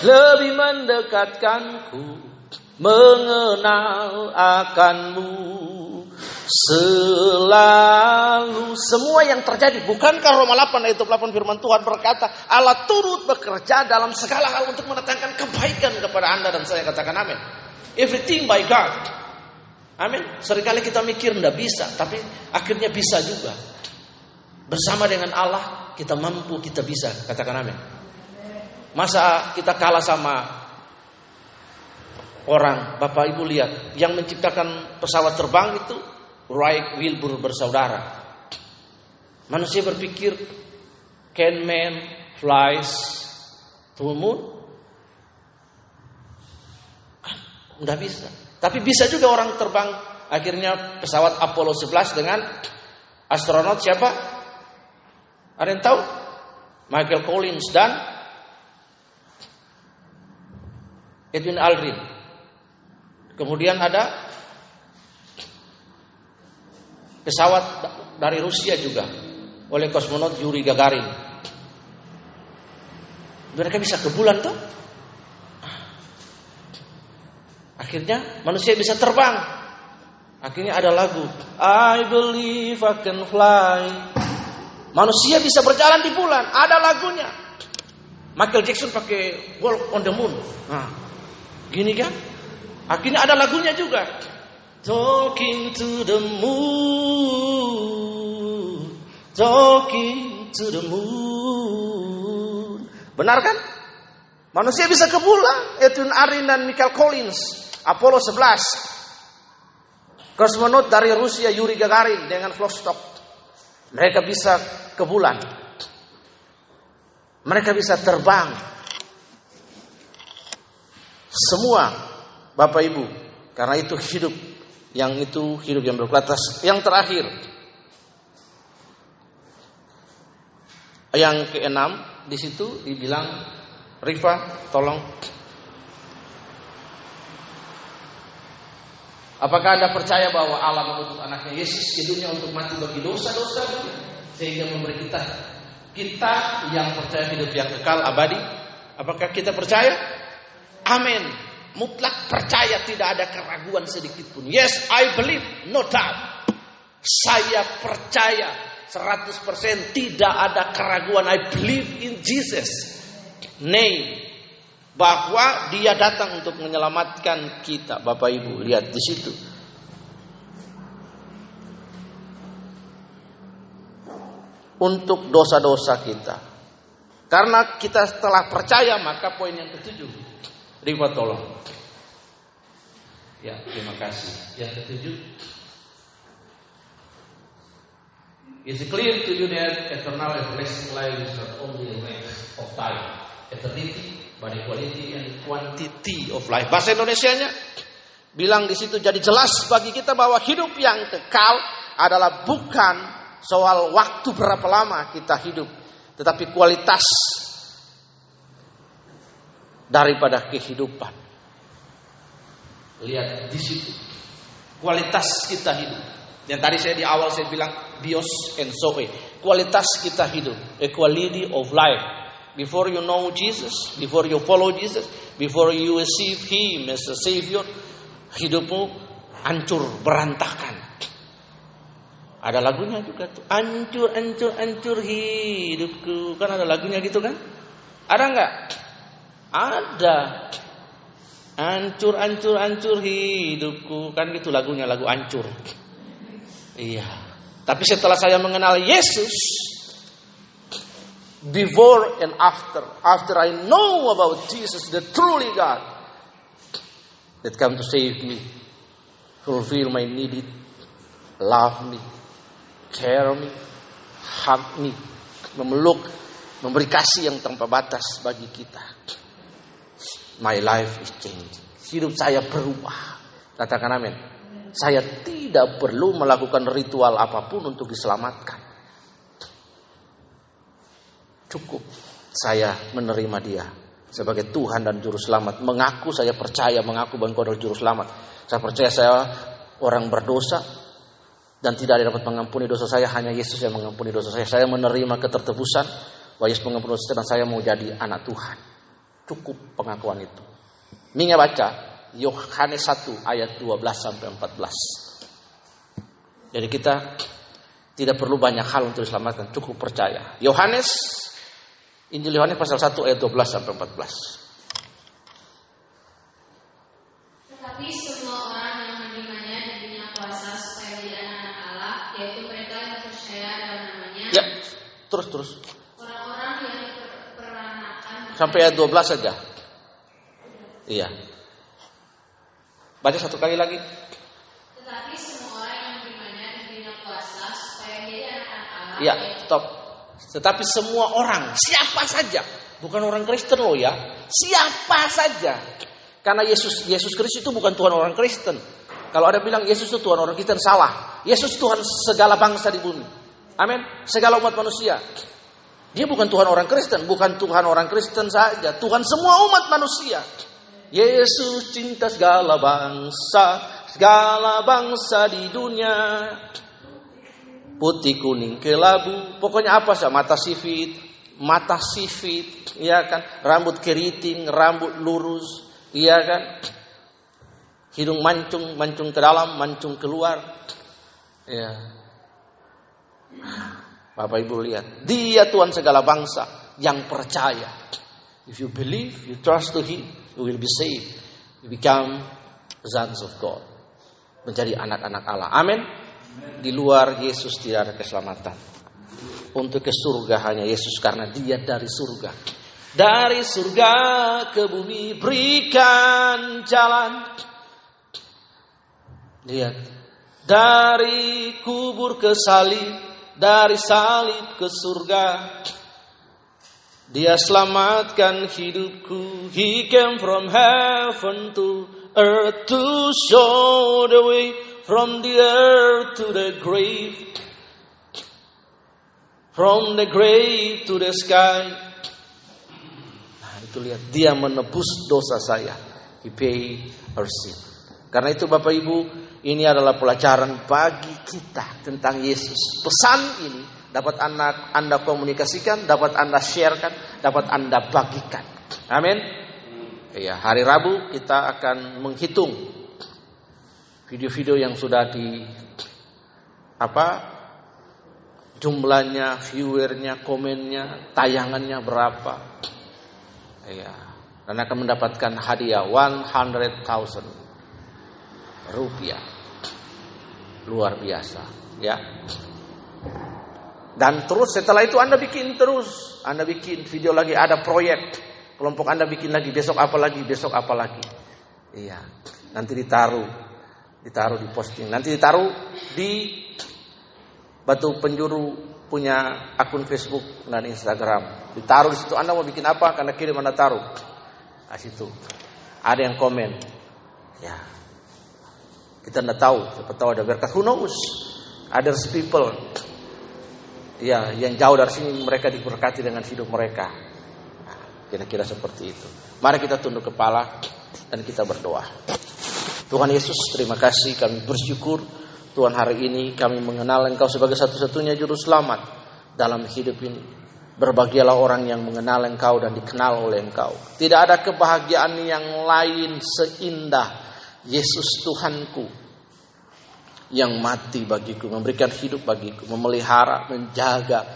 lebih mendekatkanku mengenal akanmu Selalu semua yang terjadi bukankah Roma 8 ayat 28 firman Tuhan berkata Allah turut bekerja dalam segala hal untuk mendatangkan kebaikan kepada Anda dan saya katakan amin. Everything by God. Amin. Seringkali kita mikir tidak bisa, tapi akhirnya bisa juga. Bersama dengan Allah kita mampu, kita bisa. Katakan amin. Masa kita kalah sama orang, Bapak Ibu lihat, yang menciptakan pesawat terbang itu Wright Wilbur bersaudara. Manusia berpikir, can man flies to the moon? Kan, nggak bisa. Tapi bisa juga orang terbang. Akhirnya pesawat Apollo 11 dengan astronot siapa? Ada yang tahu? Michael Collins dan Edwin Aldrin. Kemudian ada pesawat dari Rusia juga oleh kosmonot Yuri Gagarin. Mereka bisa ke bulan tuh. Akhirnya manusia bisa terbang. Akhirnya ada lagu I believe I can fly. Manusia bisa berjalan di bulan. Ada lagunya. Michael Jackson pakai Walk on the Moon. Nah, gini kan? Akhirnya ada lagunya juga. Talking to the moon. Talking to the moon. Benar kan? Manusia bisa ke bulan. Edwin Arin dan Michael Collins. Apollo 11. Kosmonot dari Rusia Yuri Gagarin dengan Vostok. Mereka bisa ke bulan. Mereka bisa terbang. Semua Bapak Ibu. Karena itu hidup yang itu hidup yang berkualitas. Yang terakhir, yang keenam di situ dibilang Rifa, tolong. Apakah Anda percaya bahwa Allah mengutus anaknya Yesus ke dunia untuk mati bagi dosa-dosa sehingga memberi kita kita yang percaya hidup yang kekal abadi? Apakah kita percaya? Amin mutlak percaya tidak ada keraguan sedikit pun. Yes, I believe, no doubt. Saya percaya 100% tidak ada keraguan. I believe in Jesus. Name bahwa dia datang untuk menyelamatkan kita. Bapak Ibu, lihat di situ. Untuk dosa-dosa kita. Karena kita telah percaya, maka poin yang ketujuh Rifa tolong. Ya, terima kasih. Yang ketujuh. It's clear to you that eternal life is not only a matter of time, eternity, but quality and quantity of life. Bahasa Indonesia-nya bilang di situ jadi jelas bagi kita bahwa hidup yang kekal adalah bukan soal waktu berapa lama kita hidup, tetapi kualitas daripada kehidupan. Lihat di situ kualitas kita hidup. Yang tadi saya di awal saya bilang bios and soe. kualitas kita hidup, a quality of life. Before you know Jesus, before you follow Jesus, before you receive Him as a Savior, hidupmu hancur, berantakan. Ada lagunya juga tuh, hancur, hancur, hancur hidupku. Kan ada lagunya gitu kan? Ada nggak? Ada. Hancur, hancur, hancur hidupku. Kan gitu lagunya, lagu hancur. Iya. Tapi setelah saya mengenal Yesus, before and after, after I know about Jesus, the truly God, that come to save me, fulfill my needed, love me, care me, hug me, memeluk, memberi kasih yang tanpa batas bagi kita. My life is changing. Hidup saya berubah. Katakan amin. Saya tidak perlu melakukan ritual apa pun untuk diselamatkan. Cukup saya menerima dia sebagai Tuhan dan Juru Selamat. Mengaku saya percaya, mengaku bahwa engkau adalah Juru Selamat. Saya percaya saya orang berdosa dan tidak ada dapat mengampuni dosa saya, hanya Yesus yang mengampuni dosa saya. Saya menerima ketertebusan bahwa Yesus mengampuni dosa saya dan saya mau jadi anak Tuhan. Cukup pengakuan itu. Minga baca Yohanes 1 ayat 12 sampai 14. Jadi kita tidak perlu banyak hal untuk diselamatkan, cukup percaya. Yohanes Injil Yohanes pasal 1 ayat 12 sampai 14. Tetapi semua orang yang menerimanya diberinya kuasa supaya menjadi anak-anak Allah, yaitu mereka yang percaya dalam namanya. Ya, terus terus. Orang-orang yang peranakan Sampai ayat 12 saja. Iya. Baca satu kali lagi. Tetapi semua orang yang menerimanya diberinya kuasa supaya menjadi anak-anak Allah. Iya, stop. Tetapi semua orang, siapa saja, bukan orang Kristen loh ya, siapa saja. Karena Yesus Yesus Kristus itu bukan Tuhan orang Kristen. Kalau ada bilang Yesus itu Tuhan orang Kristen salah. Yesus Tuhan segala bangsa di bumi. Amin. Segala umat manusia. Dia bukan Tuhan orang Kristen, bukan Tuhan orang Kristen saja, Tuhan semua umat manusia. Yesus cinta segala bangsa, segala bangsa di dunia. Putih, kuning, kelabu, pokoknya apa sih? Mata sifit, mata sifit, ya kan? Rambut keriting, rambut lurus, iya kan? Hidung mancung, mancung ke dalam, mancung keluar. Ya. Bapak Ibu lihat, dia Tuhan segala bangsa yang percaya. If you believe, you trust to Him, you will be saved. You become sons of God. Menjadi anak-anak Allah. Amin. Di luar Yesus tidak ada keselamatan. Untuk ke surga hanya Yesus karena dia dari surga. Dari surga ke bumi berikan jalan. Lihat. Dari kubur ke salib. Dari salib ke surga. Dia selamatkan hidupku. He came from heaven to earth to show the way from the earth to the grave. From the grave to the sky. Nah, itu lihat dia menebus dosa saya. He pay our sin. Karena itu Bapak Ibu, ini adalah pelajaran bagi kita tentang Yesus. Pesan ini dapat Anda Anda komunikasikan, dapat Anda sharekan, dapat Anda bagikan. Amin. Ya, hari Rabu kita akan menghitung video-video yang sudah di apa jumlahnya, viewernya, komennya, tayangannya berapa. Ya, dan akan mendapatkan hadiah 100,000 rupiah. Luar biasa, ya. Dan terus setelah itu Anda bikin terus, Anda bikin video lagi, ada proyek, kelompok Anda bikin lagi, besok apa lagi, besok apa lagi. Iya, nanti ditaruh, ditaruh di posting, nanti ditaruh di batu penjuru punya akun Facebook dan Instagram. Ditaruh di situ, Anda mau bikin apa, karena kirim Anda taruh. Di situ. Ada yang komen. Ya, kita tidak tahu, siapa tahu ada berkat. Who knows? Others people. Ya, yang jauh dari sini mereka diberkati dengan hidup mereka. Nah, kira-kira seperti itu. Mari kita tunduk kepala dan kita berdoa. Tuhan Yesus, terima kasih kami bersyukur Tuhan hari ini kami mengenal Engkau sebagai satu-satunya juru selamat. dalam hidup ini. Berbahagialah orang yang mengenal engkau dan dikenal oleh engkau. Tidak ada kebahagiaan yang lain seindah Yesus Tuhanku yang mati bagiku, memberikan hidup bagiku, memelihara, menjaga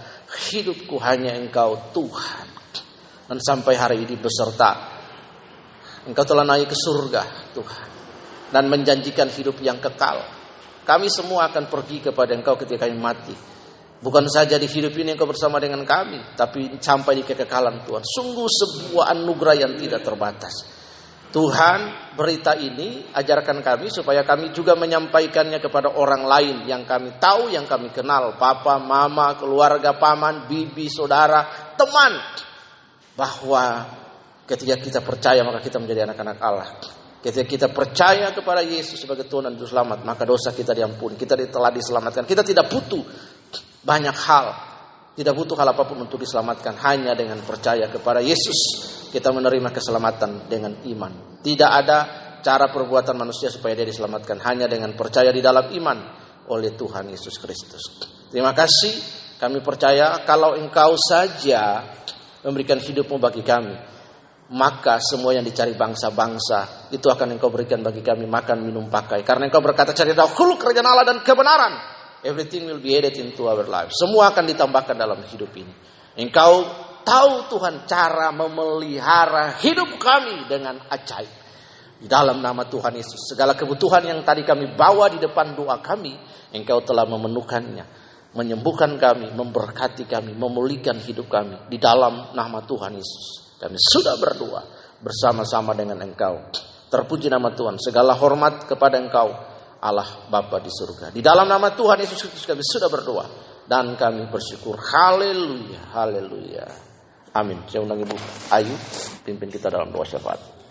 hidupku hanya engkau Tuhan. Dan sampai hari ini beserta engkau telah naik ke surga Tuhan. Dan menjanjikan hidup yang kekal. Kami semua akan pergi kepada engkau ketika kami mati. Bukan saja di hidup ini engkau bersama dengan kami, tapi sampai di kekekalan Tuhan. Sungguh sebuah anugerah yang tidak terbatas. Tuhan, berita ini ajarkan kami supaya kami juga menyampaikannya kepada orang lain yang kami tahu, yang kami kenal, papa, mama, keluarga, paman, bibi, saudara, teman. Bahwa ketika kita percaya maka kita menjadi anak-anak Allah. Ketika kita percaya kepada Yesus sebagai Tuhan dan Juru Selamat, maka dosa kita diampuni, kita telah diselamatkan. Kita tidak butuh banyak hal. Tidak butuh hal apa pun untuk diselamatkan. Hanya dengan percaya kepada Yesus. Kita menerima keselamatan dengan iman. Tidak ada cara perbuatan manusia supaya dia diselamatkan. Hanya dengan percaya di dalam iman oleh Tuhan Yesus Kristus. Terima kasih. Kami percaya kalau engkau saja memberikan hidupmu bagi kami. Maka semua yang dicari bangsa-bangsa itu akan engkau berikan bagi kami makan, minum, pakai. Karena engkau berkata cari dahulu kerajaan Allah dan kebenaran Everything will be added into our life. Semua akan ditambahkan dalam hidup ini. Engkau tahu Tuhan cara memelihara hidup kami dengan ajaib. Di dalam nama Tuhan Yesus. Segala kebutuhan yang tadi kami bawa di depan doa kami. Engkau telah memenuhkannya. Menyembuhkan kami, memberkati kami, memulihkan hidup kami. Di dalam nama Tuhan Yesus. Kami sudah berdoa bersama-sama dengan engkau. Terpuji nama Tuhan. Segala hormat kepada engkau Allah Bapa di surga. Di dalam nama Tuhan Yesus Kristus kami sudah berdoa dan kami bersyukur. Haleluya, haleluya. Amin. Saya undang Ibu Ayu pimpin kita dalam doa syafaat.